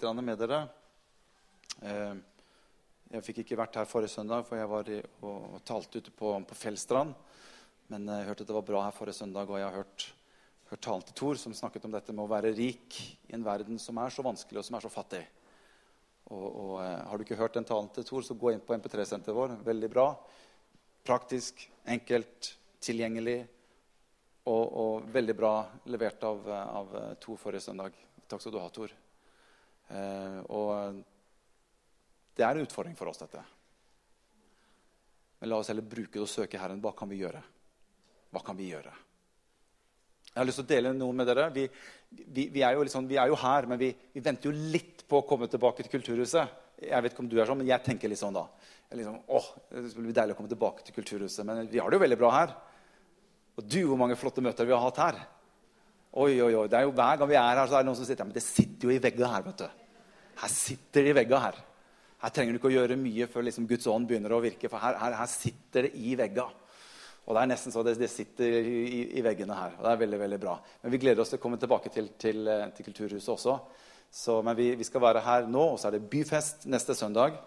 litt med dere. Eh, jeg fikk ikke vært her forrige søndag, for jeg var og talte ute på, på Fjellstrand. Men jeg hørte at det var bra her forrige søndag, og jeg har hørt, hørt talen til Thor, som snakket om dette med å være rik i en verden som er så vanskelig, og som er så fattig. Og, og eh, Har du ikke hørt den talen til Thor, så gå inn på MP3-senteret vår. Veldig bra. Praktisk, enkelt, tilgjengelig. Og, og veldig bra levert av, av Thor forrige søndag. Takk skal du ha, Tor. Eh, og det er en utfordring for oss, dette. Men la oss heller bruke det og søke Herren. Hva kan vi gjøre? Hva kan vi gjøre? Jeg har lyst til å dele noe med dere. Vi, vi, vi, er, jo liksom, vi er, jo her, men vi, venter jo litt på å komme tilbake til Kulturhuset. Jeg vet ikke om du er sånn, men jeg tenker litt sånn da. Liksom, åh, det blir deilig å komme tilbake til Kulturhuset. Men vi har det jo veldig bra her. Og du, hvor mange flotte møter vi har hatt her. Oi, oi, oi. Det er jo Hver gang vi er her, så er det noen som sitter her. Men det sitter jo i veggen her. vet du. Her sitter det i veggene her. Her trenger du ikke å gjøre mye før liksom Guds ånd begynner å virke. For her, her, her sitter det i vegga. Og det er nesten så det, det sitter i, i, veggene her. Og det er veldig veldig bra. Men vi gleder oss til å komme tilbake til, til, eh, til Kulturhuset også. Så, men vi, vi, skal være her nå, og så er det byfest neste søndag.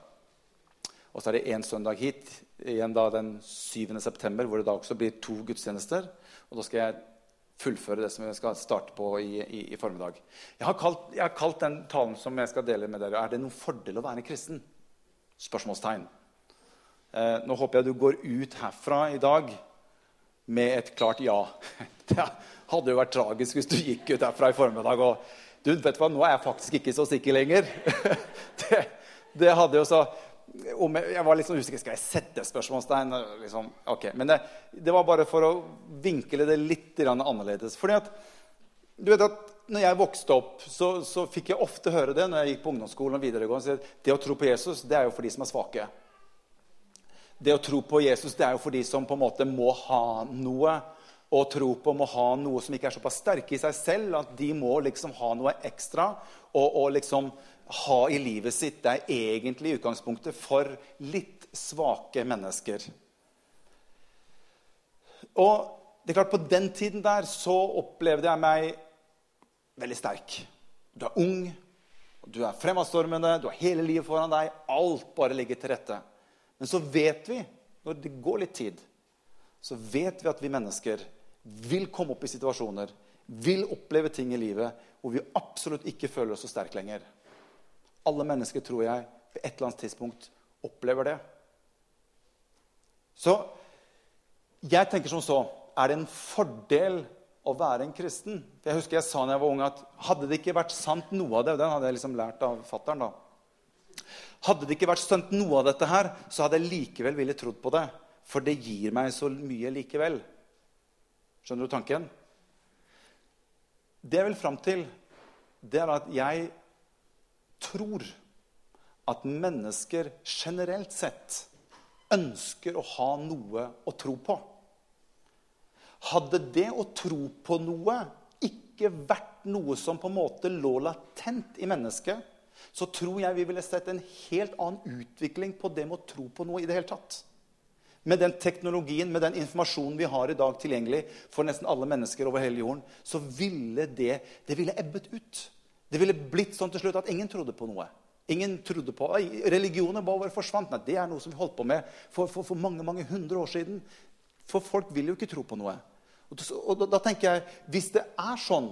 Og så er det én søndag hit, igjen da den 7. september, hvor det da også blir to gudstjenester. Og da skal jeg fullføre det som vi skal starte på i, i, i formiddag. Jeg har, kalt, jeg har, kalt, den talen som jeg skal dele med dere, 'Er det noen fordel å være kristen?' Spørsmålstegn. Eh, nå håper jeg du går ut herfra i dag med et klart ja. Det hadde jo vært tragisk hvis du gikk ut herfra i formiddag og du, vet hva, 'Nå er jeg faktisk ikke så sikker lenger.' Det, det hadde jo så om jeg, jeg var litt sånn usikker. Skal jeg sette spørsmålstegn? Liksom, okay. Men det, det, var bare for å vinkle det litt annerledes. Fordi at, du vet at når jeg vokste opp, så, så, fikk jeg ofte høre det når jeg gikk på ungdomsskolen og videregående. at Det å tro på Jesus det er jo for de som er svake. Det å tro på Jesus det er jo for de som på en måte må ha noe. Og tro på må ha noe som ikke er såpass sterke i seg selv at de må liksom ha noe ekstra. og, og liksom ha i livet sitt, det er egentlig utgangspunktet for litt svake mennesker. Og det er klart, På den tiden der så opplevde jeg meg veldig sterk. Du er ung, du er fremadstormende, du har hele livet foran deg. Alt bare ligger til rette. Men så vet vi, når det går litt tid, så vet vi at vi mennesker vil komme opp i situasjoner, vil oppleve ting i livet hvor vi absolutt ikke føler oss så sterke lenger. Alle mennesker, tror jeg, på et eller annet tidspunkt opplever det. Så jeg tenker som så Er det en fordel å være en kristen? Jeg husker jeg sa da jeg var ung, at hadde det ikke vært sant noe av det Den hadde jeg liksom lært av fattern, da. Hadde det ikke vært sant noe av dette her, så hadde jeg likevel ville trodd på det. For det gir meg så mye likevel. Skjønner du tanken? Det jeg vil fram til, det er at jeg tror at mennesker generelt sett ønsker å ha noe å tro på. Hadde det å tro på noe ikke vært noe som på en måte lå latent i mennesket, så tror jeg vi ville sett en helt annen utvikling på det med å tro på noe i det hele tatt. Med den teknologien, med den informasjonen vi har i dag tilgjengelig for nesten alle mennesker over hele jorden, så ville det, det ville ebbet ut. Det ville blitt sånn til slutt at ingen trodde på noe. Ingen trodde på, Religioner bare forsvant. Nei, det er noe som vi holdt på med for, for, for, mange mange hundre år siden. For folk vil jo ikke tro på noe. Og, og da, da tenker jeg, Hvis det er sånn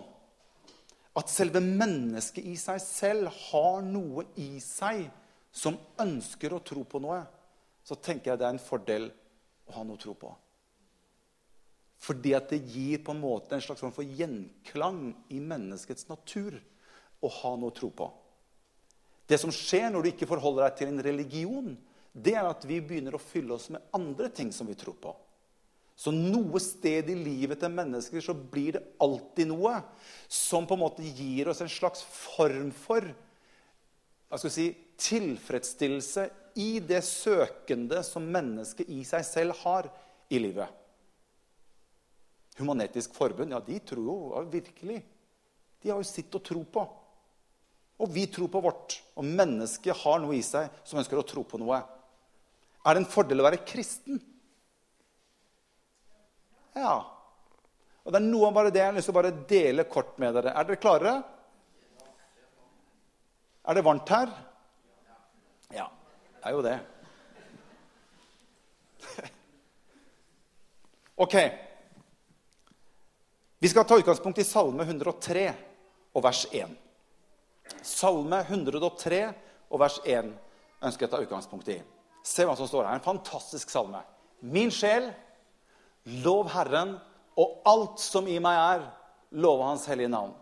at selve mennesket i seg selv har noe i seg som ønsker å tro på noe, så tenker jeg det er en fordel å ha noe å tro på. Fordi at det gir på en måte en slags form for gjenklang i menneskets natur å ha noe å tro på. Det som skjer når du ikke forholder deg til en religion, det er at vi begynner å fylle oss med andre ting som vi tror på. Så noe sted i livet til mennesker så blir det alltid noe som på en måte gir oss en slags form for hva skal si, tilfredsstillelse i det søkende som mennesket i seg selv har i livet. Humanetisk Forbund, ja, de tror jo virkelig. De har jo sitt å tro på. Og vi tror på vårt. Og mennesket har noe i seg som ønsker å tro på noe. Er det en fordel å være kristen? Ja. Og det er noe av bare det jeg har lyst til å bare dele kort med dere. Er dere klare? Er det varmt her? Ja, det er jo det. ok. Vi skal ta utgangspunkt i Salme 103 og vers 1. Salme 103 og vers 1 ønsker jeg å ta utgangspunkt i. Se hva som står her. En fantastisk salme. Min sjel, lov Herren, og alt som i meg er, love Hans hellige navn.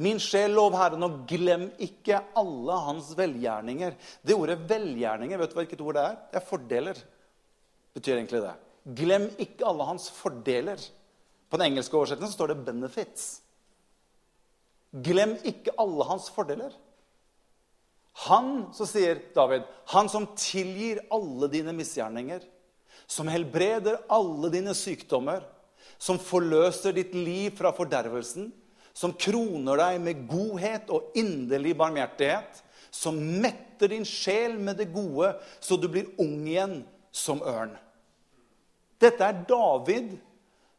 Min sjel, lov Herren, og glem ikke alle hans velgjerninger. Det ordet 'velgjerninger', vet du hvilket ord det er? Det er fordeler. betyr egentlig det. Glem ikke alle hans fordeler. På den engelske oversettelsen står det 'benefits'. Glem ikke alle hans fordeler. Han, så sier David, han som tilgir alle dine misgjerninger, som helbreder alle dine sykdommer, som forløser ditt liv fra fordervelsen, som kroner deg med godhet og inderlig barmhjertighet, som metter din sjel med det gode, så du blir ung igjen som ørn. Dette er David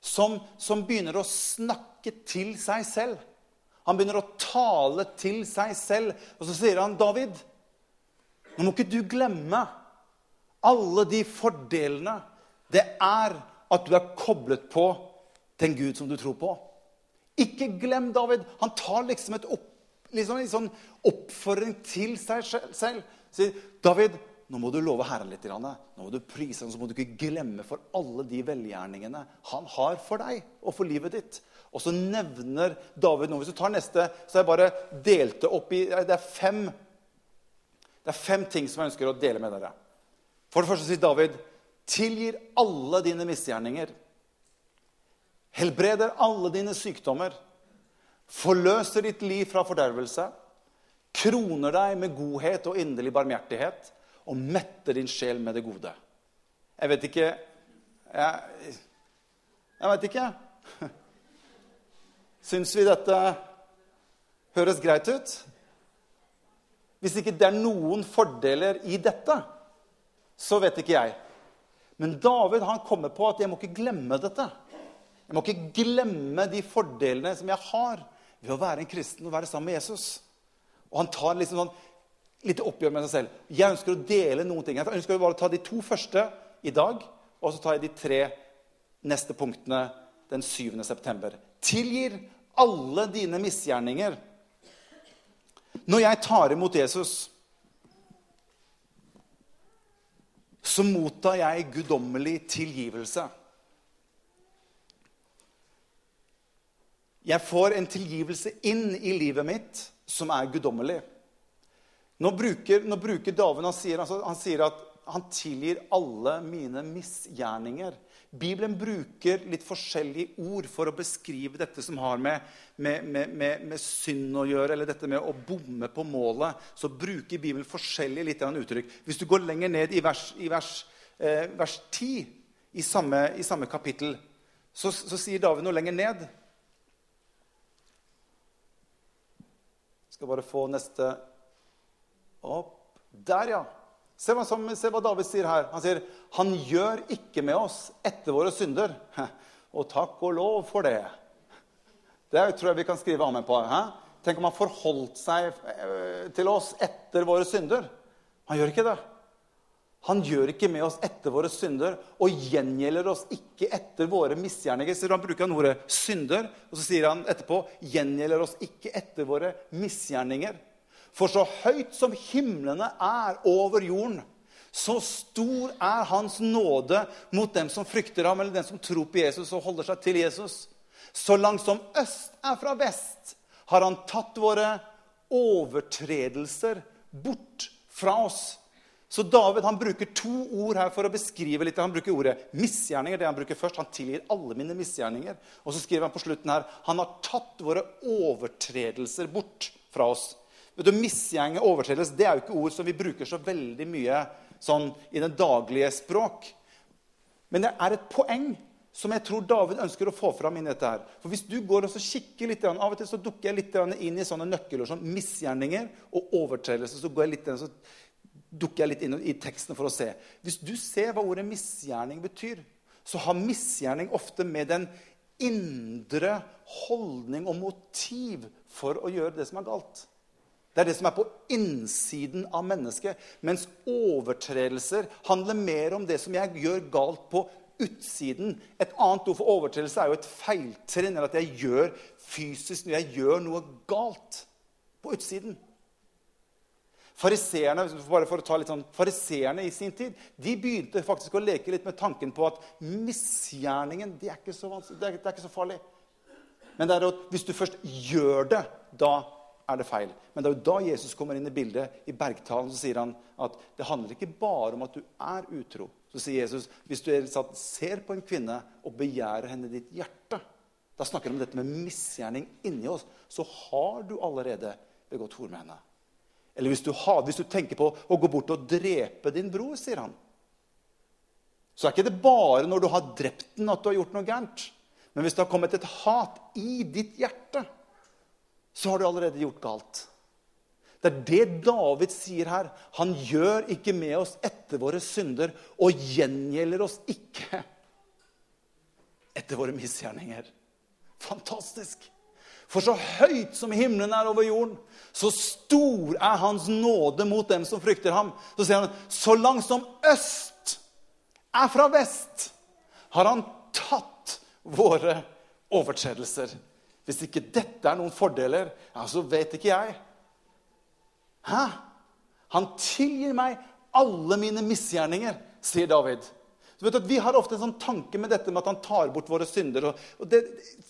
som, som begynner å snakke til seg selv. Han begynner å tale til seg selv, og så sier han, 'David, nå må ikke du glemme alle de fordelene det er at du er koblet på den Gud som du tror på.' Ikke glem David. Han tar liksom, opp, liksom en sånn oppfordring til seg selv. Sier, 'David, nå må du love Herren litt. Nå må du prise ham, så må du ikke glemme for alle de velgjerningene han har for deg og for livet ditt. Og så nevner David noe. Hvis du tar neste, så har jeg bare delt det opp i Det er fem, det er fem ting som jeg ønsker å dele med dere. For det første sier David tilgir alle dine misgjerninger. Helbreder alle dine sykdommer. Forløser ditt liv fra fordervelse. Kroner deg med godhet og inderlig barmhjertighet og mette din sjel med det gode. Jeg vet ikke Jeg, jeg vet ikke. Syns vi dette høres greit ut? Hvis ikke det er noen fordeler i dette, så vet ikke jeg. Men David han kommer på at jeg må ikke glemme dette. Jeg må ikke glemme de fordelene som jeg har ved å være en kristen og være sammen med Jesus. Og han tar liksom sånn litt oppgjør med seg selv. Jeg ønsker å dele noen ting. Jeg ønsker bare å ta de to første i dag, og så tar jeg de tre neste punktene den 7. september. Tilgir alle dine misgjerninger. Når jeg tar imot Jesus, så mottar jeg guddommelig tilgivelse. Jeg får en tilgivelse inn i livet mitt som er guddommelig. Nå bruker, nå bruker David han sier, altså, han sier at han tilgir alle mine misgjerninger. Bibelen bruker litt forskjellige ord for å beskrive dette som har med, med, med, med synd å gjøre, eller dette med å bomme på målet. Så bruker Bibelen forskjellige litt uttrykk. Hvis du går lenger ned i vers, i vers, eh, vers 10 i samme, i samme kapittel, så, så sier David noe lenger ned. Jeg skal bare få neste opp. Der, ja. Se hva, som, se hva, David sier her. Han sier, 'Han gjør ikke med oss etter våre synder.' Og takk og lov for det. Det tror jeg vi kan skrive amen på. Hæ? Tenk om han forholdt seg eh, til oss etter våre synder. Han gjør ikke det. Han gjør ikke med oss etter våre synder og gjengjelder oss ikke etter våre misgjerninger. Så han bruker han ordet 'synder', og så sier han etterpå 'gjengjelder oss ikke etter våre misgjerninger'. For så høyt som himlene er over jorden, så stor er hans nåde mot dem som frykter ham, eller dem som tror på Jesus og holder seg til Jesus. Så langt som øst er fra vest, har han tatt våre overtredelser bort fra oss. Så David han bruker to ord her for å beskrive litt. Han bruker ordet misgjerninger. det Han bruker først. Han tilgir alle mine misgjerninger. Og så skriver han på slutten her han har tatt våre overtredelser bort fra oss. Vet du, Misgjenge, overtredelse, det er jo ikke ord som vi bruker så veldig mye sånn i det daglige språk. Men det er et poeng som jeg tror David ønsker å få fram inn i dette. her. For Hvis du går og kikker litt, Av og til så dukker jeg litt inn i sånne nøkkelord som misgjerninger og overtredelse. Så går jeg litt, så dukker jeg litt inn i teksten for å se. Hvis du ser hva ordet misgjerning betyr, så har misgjerning ofte med den indre holdning og motiv for å gjøre det som er galt. Det er det som er på innsiden av mennesket. Mens overtredelser handler mer om det som jeg gjør galt på utsiden. Et annet ord for overtredelse er jo et feiltrinn, eller at jeg gjør fysisk når jeg gjør noe galt på utsiden. Fariseerne bare for å ta litt sånn, fariseerne i sin tid de begynte faktisk å leke litt med tanken på at misgjerningen det er det er, det er ikke så farlig. Men det er at hvis du først gjør det, da er det feil. Men det er jo da Jesus kommer inn i bildet. I bergtalen så sier han at det handler ikke bare om at du er utro. Så sier Jesus hvis du ser på en kvinne og begjærer henne i ditt hjerte, da snakker han om dette med misgjerning inni oss. Så har du allerede begått hor med henne. Eller hvis du, har, hvis du tenker på å gå bort og drepe din bror, sier han. Så er ikke det bare når du har drept den, at du har gjort noe gærent. Men hvis det har kommet et hat i ditt hjerte, så har du allerede gjort galt. Det er det David sier her. Han gjør ikke med oss etter våre synder og gjengjelder oss ikke etter våre misgjerninger. Fantastisk! For så høyt som himmelen er over jorden, så stor er hans nåde mot dem som frykter ham. Så sier han, så langt som øst er fra vest, har han tatt våre overtredelser. Hvis ikke dette er noen fordeler, ja, så vet ikke jeg. Hæ? Han tilgir meg alle mine misgjerninger, sier David. Du vet at Vi har ofte en sånn tanke med dette med at han tar bort våre synder. og det,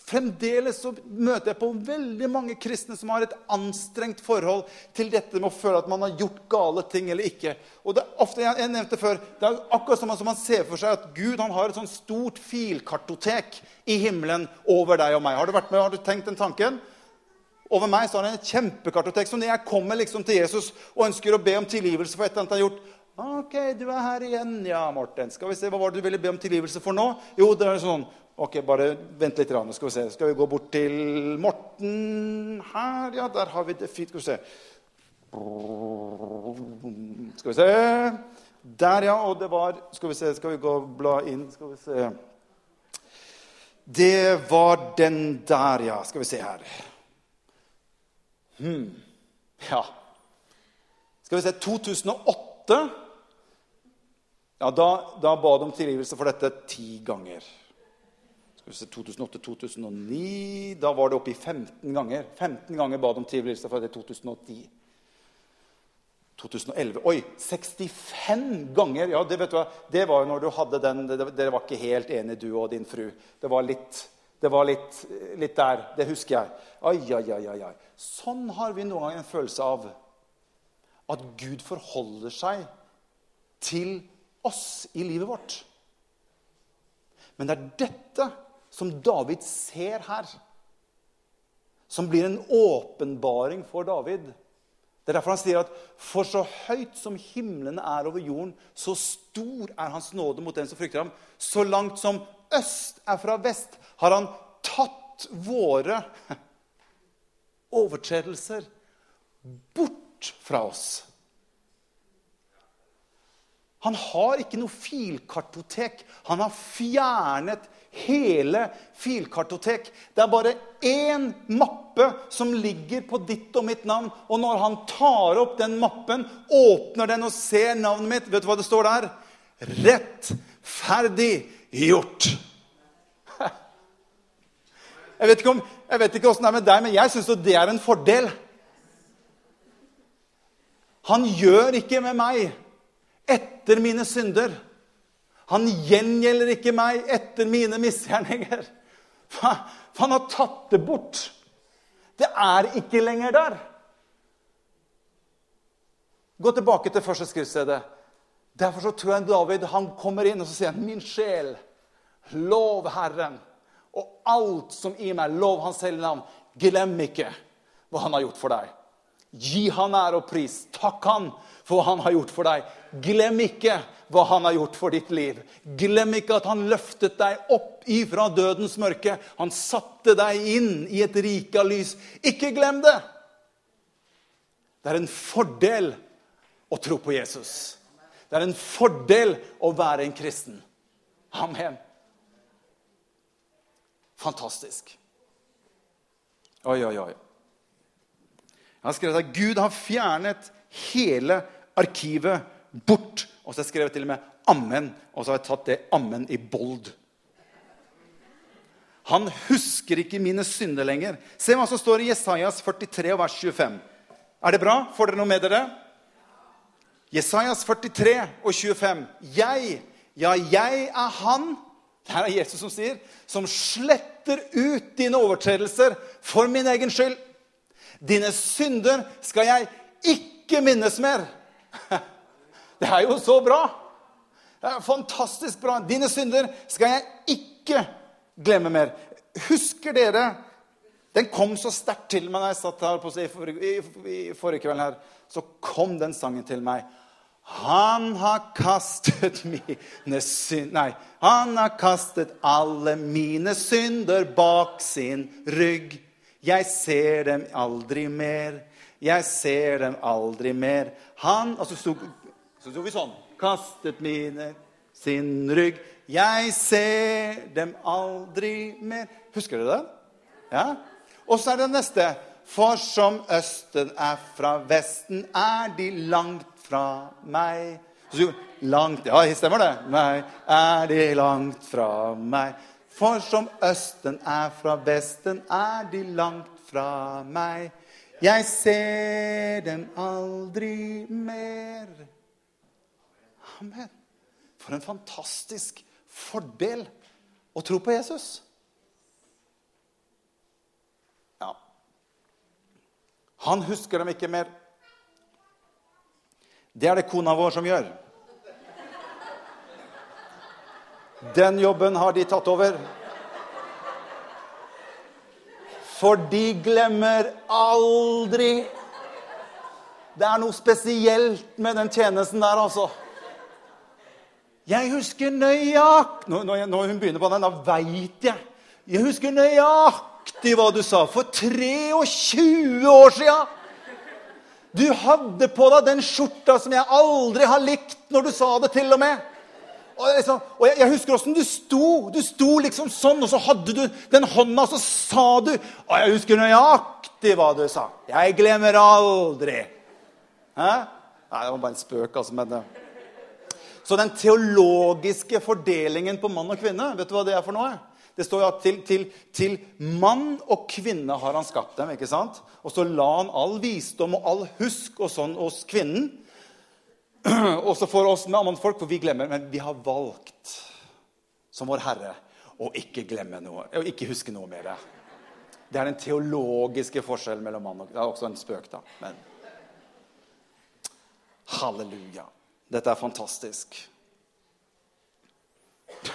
Fremdeles så møter jeg på veldig mange kristne som har et anstrengt forhold til dette med å føle at man har gjort gale ting eller ikke. Og det er ofte, jeg, nevnte før, det er akkurat som man ser for seg at Gud han har et sånn stort filkartotek i himmelen over deg og meg. Har du, vært med, har du tenkt den tanken? Over meg så har han et kjempekartotek. Så når jeg kommer liksom til Jesus og ønsker å be om tilgivelse for et eller annet han har gjort, OK, du er her igjen. Ja, Morten. Skal vi se, Hva var det du ville be om tilgivelse for nå? Jo, det er sånn Ok, bare vent litt. Skal vi se. Skal vi gå bort til Morten her? Ja, der har vi det fint. Skal vi se. Skal vi se. Der, ja. Og det var Skal vi se, skal vi gå og bla inn? Skal vi se. Det var den der, ja. Skal vi se her. Hmm. Ja. Skal vi se 2008 ja, da, da ba de om tilgivelse for dette ti ganger. Skal vi se, 2008-2009 Da var det oppe i 15 ganger. 15 ganger ba de om tilgivelse for det 2010. 2011 Oi! 65 ganger! Ja, det vet du hva, det var jo når du hadde den Dere var ikke helt enige, du og din fru. Det var litt, det var litt, litt der. Det husker jeg. Ai, ai, ai, ai. Sånn har vi noen ganger en følelse av at Gud forholder seg til oss i livet vårt. Men det er dette som David ser her, som blir en åpenbaring for David. Det er derfor han sier at for så høyt som himlene er over jorden, så stor er hans nåde mot den som frykter ham. Så langt som øst er fra vest, har han tatt våre overtredelser fra oss. Han har ikke noe filkartotek. Han har fjernet hele filkartotek. Det er bare én mappe som ligger på ditt og mitt navn. Og når han tar opp den mappen, åpner den og ser navnet mitt, vet du hva det står der? Rettferdig gjort. Jeg vet ikke, om, åssen det er med deg, men jeg syns det er en fordel. Han gjør ikke med meg etter mine synder. Han gjengjelder ikke meg etter mine misgjerninger. For han har tatt det bort. Det er ikke lenger der. Gå tilbake til første skriftstedet. Derfor så tror jeg David han kommer inn og så sier han, min sjel, lov Herren. Og alt som i meg, lov Hans hellige navn. Glem ikke hva han har gjort for deg. Gi han ære og pris. Takk han for hva han har gjort for deg. Glem ikke hva han har gjort for ditt liv. Glem ikke at han løftet deg opp ifra dødens mørke. Han satte deg inn i et rike av lys. Ikke glem det! Det er en fordel å tro på Jesus. Det er en fordel å være en kristen. Amen. Fantastisk. Oi, oi, oi. Jeg har skrevet at Gud har fjernet hele arkivet bort. Og så har jeg skrevet til og med 'Amen', og så har jeg tatt det 'Amen' i bold. Han husker ikke mine synder lenger. Se hva som står i Jesajas 43, vers 25. Er det bra? Får dere noe med dere? Jesajas 43 og 25. Jeg, ja, jeg er han det er Jesus som sier, som sletter ut dine overtredelser for min egen skyld. Dine synder skal jeg ikke minnes mer. Det er jo så bra! Det er fantastisk bra. Dine synder skal jeg ikke glemme mer. Husker dere Den kom så sterkt til meg da jeg satt her på i forrige, i forrige kveld. her, Så kom den sangen til meg. Han har kastet mine synd... Nei. Han har kastet alle mine synder bak sin rygg. Jeg ser dem aldri mer. Jeg ser dem aldri mer. Han Og så sto, så sto vi sånn. Kastet mine sin rygg. Jeg ser dem aldri mer. Husker dere det? Ja? Og så er det neste. For som østen er fra vesten, er de langt fra meg. Så, langt, Ja, stemmer det? Nei, er de langt fra meg. For som østen er fra vesten, er de langt fra meg. Jeg ser dem aldri mer. Amen. For en fantastisk fordel å tro på Jesus. Ja. Han husker dem ikke mer. Det er det kona vår som gjør. Den jobben har de tatt over. For de glemmer aldri. Det er noe spesielt med den tjenesten der, altså. Jeg husker nøyaktig Når, når hun begynner på den, da veit jeg. Jeg husker nøyaktig hva du sa for 23 år sia. Du hadde på deg den skjorta som jeg aldri har likt, når du sa det til og med. Og, liksom, og jeg, jeg, husker åssen du sto. Du sto liksom sånn, og så hadde du den hånda, og så sa du Og jeg husker nøyaktig hva du sa. Jeg glemmer aldri. Hæ? Nei, det var bare en spøk, altså. men... Det. Så den teologiske fordelingen på mann og kvinne, vet du hva det er for noe? Det står jo at til, til, til, mann og kvinne har han skapt dem. ikke sant? Og så la han all visdom og all husk og sånn hos kvinnen. Også for oss med mannfolk, for vi glemmer. Men vi har valgt som vår Herre å ikke glemme noe, å ikke huske noe mer. Det er den teologiske forskjellen mellom mann og. Det er også en spøk, da. Men halleluja. Dette er fantastisk.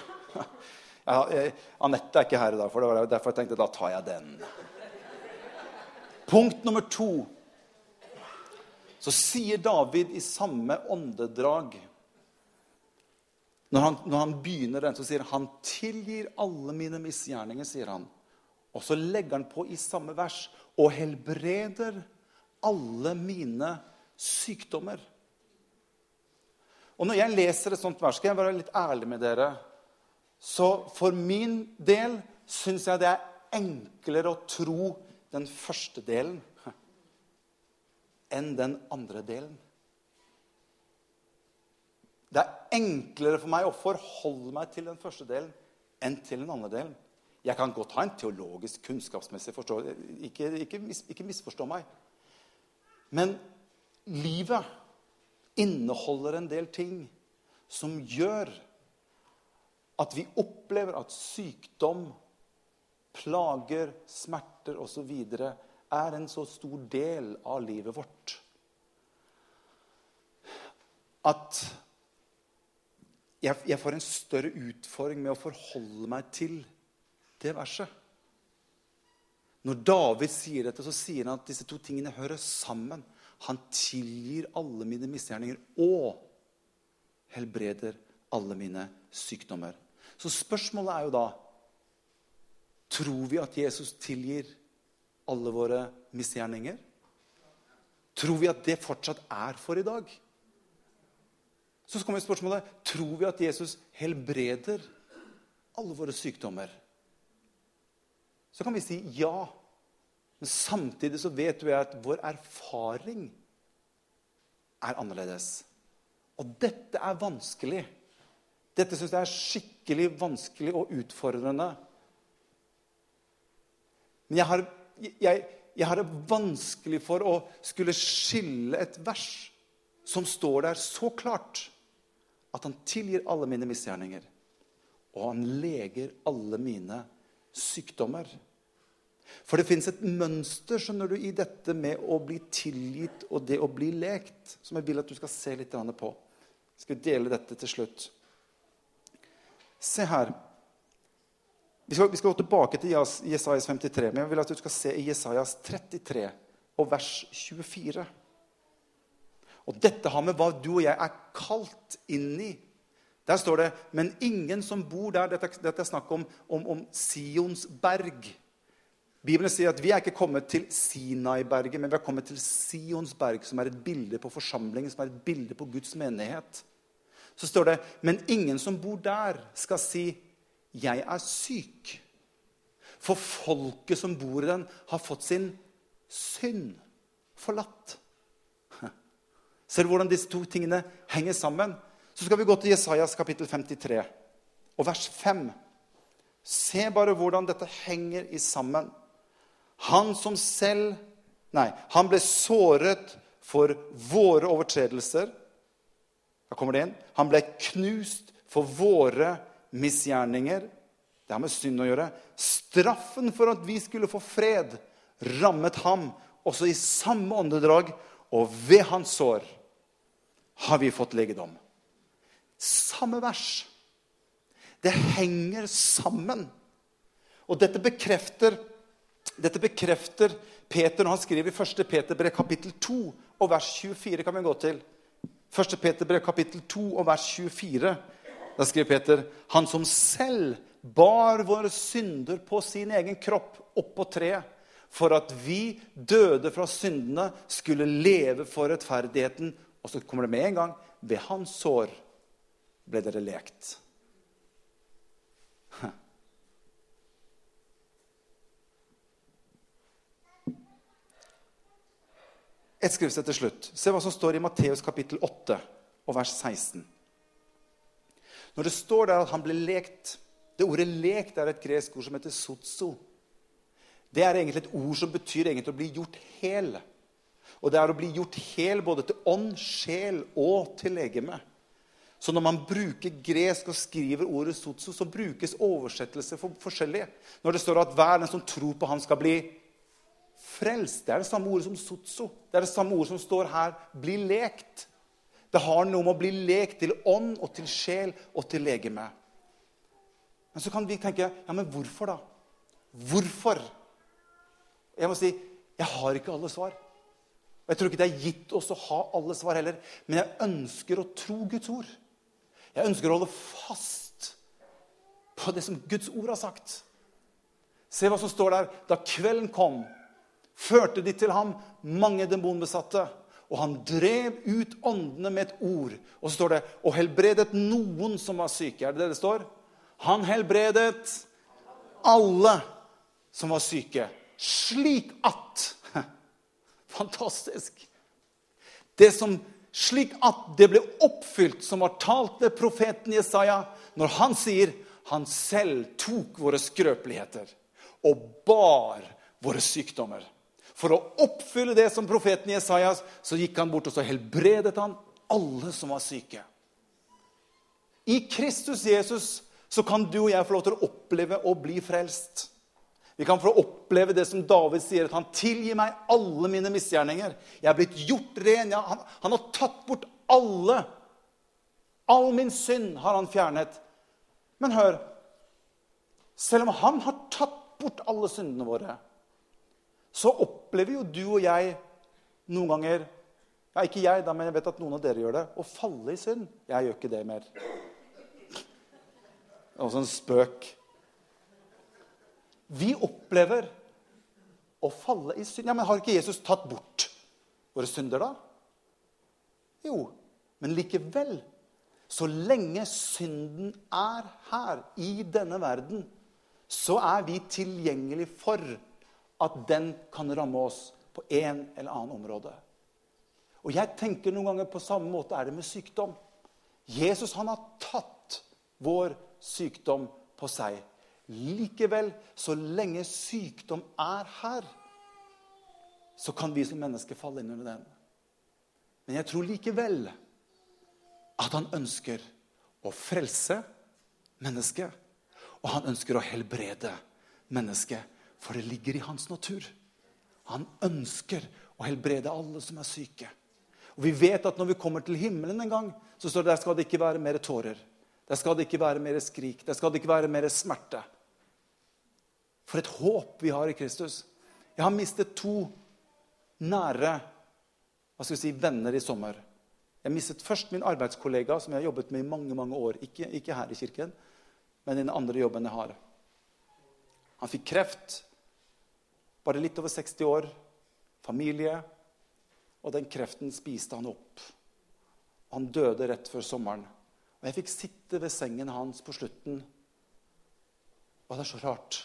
Anette er ikke her i dag, for det var derfor jeg tenkte da tar jeg den. Punkt nummer to. Så sier David i samme åndedrag når han, når han begynner den, så sier han han tilgir alle mine misgjerninger. sier han. Og så legger han på i samme vers og helbreder alle mine sykdommer. Og når jeg leser et sånt vers, skal jeg være litt ærlig med dere Så for min del syns jeg det er enklere å tro den første delen enn den andre delen. Det er enklere for meg å forholde meg til den første delen enn til den andre delen. Jeg kan godt ha en teologisk, kunnskapsmessig forståelse. Ikke, ikke, ikke misforstå meg. Men livet inneholder en del ting som gjør at vi opplever at sykdom, plager, smerter osv. er en så stor del av livet vårt at jeg, jeg får en større utfordring med å forholde meg til det verset. Når David sier dette, så sier han at disse to tingene hører sammen. Han tilgir alle mine misgjerninger og helbreder alle mine sykdommer. Så spørsmålet er jo da Tror vi at Jesus tilgir alle våre misgjerninger? Tror vi at det fortsatt er for i dag? Så kommer spørsmålet tror vi at Jesus helbreder alle våre sykdommer. Så kan vi si ja. Men samtidig så vet vi at vår erfaring er annerledes. Og dette er vanskelig. Dette syns jeg er skikkelig vanskelig og utfordrende. Men jeg har, jeg, jeg har det vanskelig for å skulle skille et vers som står der så klart at han tilgir alle mine misgjerninger, og han leger alle mine sykdommer. For det fins et mønster skjønner du, i dette med å bli tilgitt og det å bli lekt, som jeg vil at du skal se litt på. Jeg skal dele dette til slutt. Se her. Vi skal, vi skal gå tilbake til Jesajas 53, men jeg vil at du skal se i Jesajas 33 og vers 24. Og dette har med hva du og jeg er kalt inn i. Der står det Men ingen som bor der Dette, dette er snakk om, om, om Sions berg. Bibelen sier at vi er ikke kommet til Sinai-berget, men vi er kommet til Sions berg, som er et bilde på forsamlingen, som er et bilde på Guds menighet. Så står det Men ingen som bor der, skal si 'Jeg er syk'. For folket som bor i den, har fått sin synd forlatt. Ser du hvordan disse to tingene henger sammen? Så skal vi gå til Jesajas kapittel 53 og vers 5. Se bare hvordan dette henger i sammen. Han som selv Nei, han ble såret for våre overtredelser. Da kommer det inn. Han ble knust for våre misgjerninger. Det har med synd å gjøre. Straffen for at vi skulle få fred, rammet ham også i samme åndedrag. Og ved hans sår har vi fått legedom. Samme vers. Det henger sammen. Og dette bekrefter dette bekrefter Peter når han skriver i 1. Peterbrev kapittel 2 og vers 24. kan vi gå til. 1. Peterbrev kapittel 2 og vers 24. Da skriver Peter han som selv bar våre synder på sin egen kropp oppå treet, for at vi døde fra syndene, skulle leve for rettferdigheten. Og så kommer det med en gang ved hans sår ble dere lekt. Et skriftsted til slutt. Se hva som står i Matteus kapittel 8 og vers 16. Når det står der at han ble lekt Det ordet 'lekt' er et gresk ord som heter 'sotso'. Det er egentlig et ord som betyr egentlig å bli gjort hel. Og det er å bli gjort hel både til ånd, sjel og til legeme. Så når man bruker gresk og skriver ordet 'sotso', så brukes oversettelser for forskjellige. Når det står at hver den som tror på han, skal bli frelst. Det er det samme ordet som sotso. Det er det samme ordet som står her. Bli lekt. Det har noe med å bli lekt til ånd og til sjel og til legeme. Men så kan vi tenke ja, men hvorfor, da? Hvorfor? Jeg må si jeg har ikke alle svar. Og Jeg tror ikke det er gitt oss å ha alle svar heller. Men jeg ønsker å tro Guds ord. Jeg ønsker å holde fast på det som Guds ord har sagt. Se hva som står der. Da kvelden kom, førte de til ham mange demonbesatte. Og han drev ut åndene med et ord. Og så står det og helbredet noen som var syke. Er det det det står? Han helbredet alle som var syke. Slik at Fantastisk. Det som, slik at det ble oppfylt som var talt ved profeten Jesaja, når han sier han selv tok våre skrøpeligheter og bar våre sykdommer. For å oppfylle det som profeten Jesajas, så gikk han bort og så helbredet han alle som var syke. I Kristus Jesus så kan du og jeg få lov til å oppleve å bli frelst. Vi kan få oppleve det som David sier, at han tilgir meg alle mine misgjerninger. Jeg er blitt gjort ren. Ja, han, han, har tatt bort alle. All min synd har han fjernet. Men hør Selv om han har tatt bort alle syndene våre, så opplever jo du og jeg noen ganger ja, Ikke jeg, da, men jeg vet at noen av dere gjør det. Å falle i synd. Jeg gjør ikke det mer. Det er også en spøk. Vi opplever å falle i synd. Ja, Men har ikke Jesus tatt bort våre synder, da? Jo, men likevel Så lenge synden er her, i denne verden, så er vi tilgjengelig for at den kan ramme oss på en eller annen område. Og jeg tenker noen ganger på samme måte er det med sykdom. Jesus han har tatt vår sykdom på seg. Likevel, så lenge sykdom er her, så kan vi som mennesker falle inn under den. Men jeg tror likevel at han ønsker å frelse mennesket. Og han ønsker å helbrede mennesket, for det ligger i hans natur. Han ønsker å helbrede alle som er syke. Og vi vet at når vi kommer til himmelen en gang, så står det der skal det ikke være mer tårer. Der skal det ikke være mer skrik. Der skal det ikke være mer smerte. For et håp vi har i Kristus. Jeg har mistet to nære hva skal vi si, venner i sommer. Jeg mistet først min arbeidskollega, som jeg har jobbet med i mange mange år. Ikke, ikke her i kirken, men i den andre jobben jeg har. Han fikk kreft. Bare litt over 60 år. Familie. Og den kreften spiste han opp. Han døde rett før sommeren. Og jeg fikk sitte ved sengen hans på slutten. Og det er så rart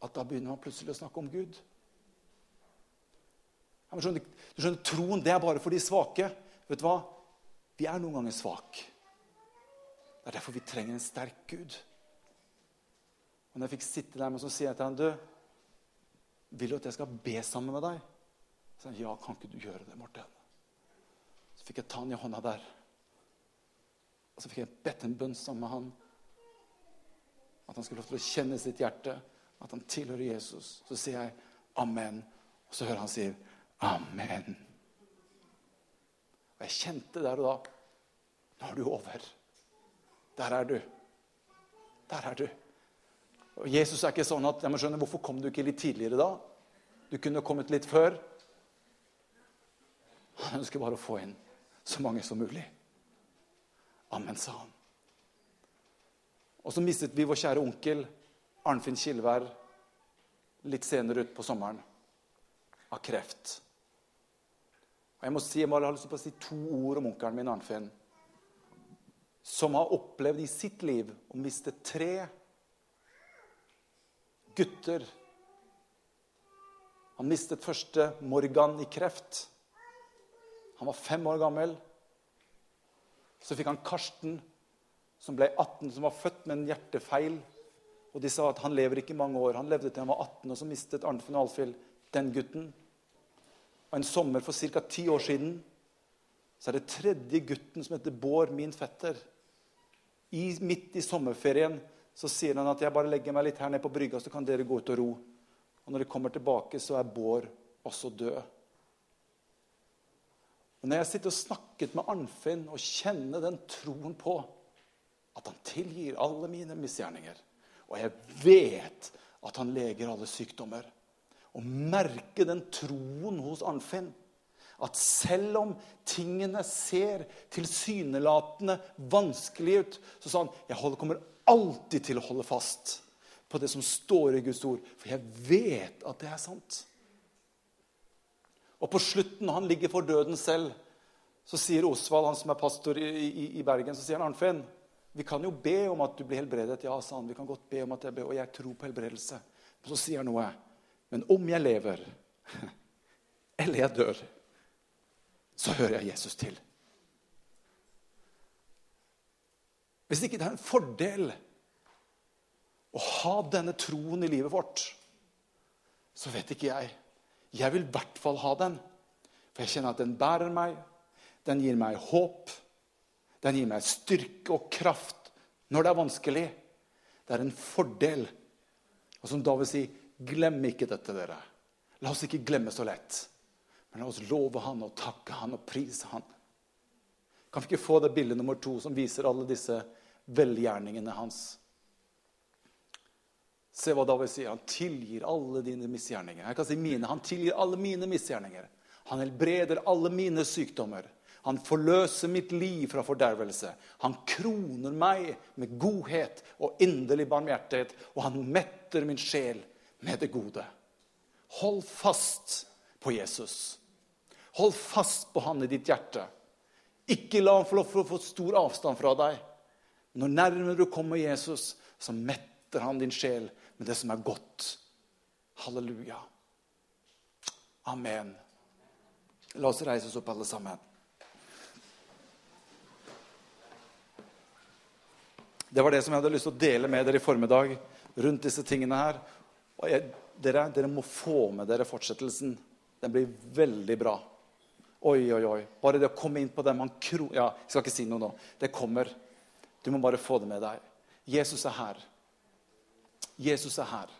at da begynner man plutselig å snakke om Gud. Du skjønner, du skjønner, Troen det er bare for de svake. Vet du hva? Vi er noen ganger svake. Det er derfor vi trenger en sterk Gud. Og når jeg fikk sitte der, med, så sier jeg til ham, du, vil du at jeg skal be sammen med deg? Så sa ja, kan ikke du gjøre det, Morten? Så fikk jeg ta han i hånda der. Og så fikk jeg bedt en bønn sammen med han. At han skulle få til å kjenne sitt hjerte, at han tilhører Jesus. Så sier jeg amen. Og så hører han si Amen. Og jeg kjente der og da Nå er du over. Der er du. Der er du. Og Jesus er ikke sånn at jeg må skjønne, Hvorfor kom du ikke litt tidligere da? Du kunne kommet litt før. Han ønsker bare å få inn så mange som mulig. Amen, sa han. Og så mistet vi vår kjære onkel Arnfinn Kilvær litt senere ut på sommeren av kreft. Og Jeg må si, jeg må ha lyst til å si to ord om onkelen min, Arnfinn. Som har opplevd i sitt liv å miste tre gutter. Han mistet første Morgan i kreft. Han var fem år gammel. Så fikk han Karsten, som ble 18, som var født med en hjertefeil. Og de sa at han lever ikke mange år. Han levde til han var 18, og så mistet Arnfinn Alfhild den gutten. Og en sommer for ca. ti år siden så er det tredje gutten som heter Bård, min fetter. I, midt i sommerferien så sier han at jeg bare legger meg litt her nede på brygga, så kan dere gå ut og ro. Og når de kommer tilbake, så er Bård også død. Og Når jeg sitter og snakket med Arnfinn og kjenner den troen på at han tilgir alle mine misgjerninger, og jeg vet at han leger alle sykdommer å merke den troen hos Arnfinn. At selv om tingene ser tilsynelatende vanskelig ut, så sa han jeg kommer alltid til å holde fast på det som står i Guds ord, for jeg vet at det er sant. Og på slutten, når han ligger for døden selv, så sier Osvald, han som er pastor i, i, i Bergen, så sier han Arnfinn, vi kan jo be om at du blir helbredet. Ja, sa han, vi kan godt be om at jeg ber, og jeg tror på helbredelse. Men så sier han noe. Men om jeg lever, eller jeg dør, så hører jeg Jesus til. Hvis ikke det er en fordel å ha denne troen i livet vårt, så vet ikke jeg. Jeg vil i hvert fall ha den. For jeg kjenner at den bærer meg, den gir meg håp. Den gir meg styrke og kraft når det er vanskelig. Det er en fordel. Og som David sier, Glem ikke dette, dere. La oss ikke glemme så lett. Men la oss love han og takke han og prise han. Kan vi ikke få det bildet nummer to som viser alle disse velgjerningene hans? Se hva David sier. Han tilgir alle dine misgjerninger. Jeg kan si mine. Han tilgir alle mine misgjerninger. Han helbreder alle mine sykdommer. Han forløser mitt liv fra fordervelse. Han kroner meg med godhet og inderlig barmhjertighet, og han metter min sjel med det gode. Hold fast på Jesus. Hold fast på han i ditt hjerte. Ikke la han få lov få stor avstand fra deg. Når nærmere du kommer Jesus, så metter han din sjel med det som er godt. Halleluja. Amen. La oss reise oss opp, alle sammen. Det var det som jeg hadde lyst til å dele med dere i formiddag rundt disse tingene her. Og jeg, dere, dere må få med dere fortsettelsen. Den blir veldig bra. Oi, oi, oi. Bare det å komme inn på det man kro... Ja, jeg skal ikke si noe nå. Det kommer. Du må bare få det med deg. Jesus er her. Jesus er her.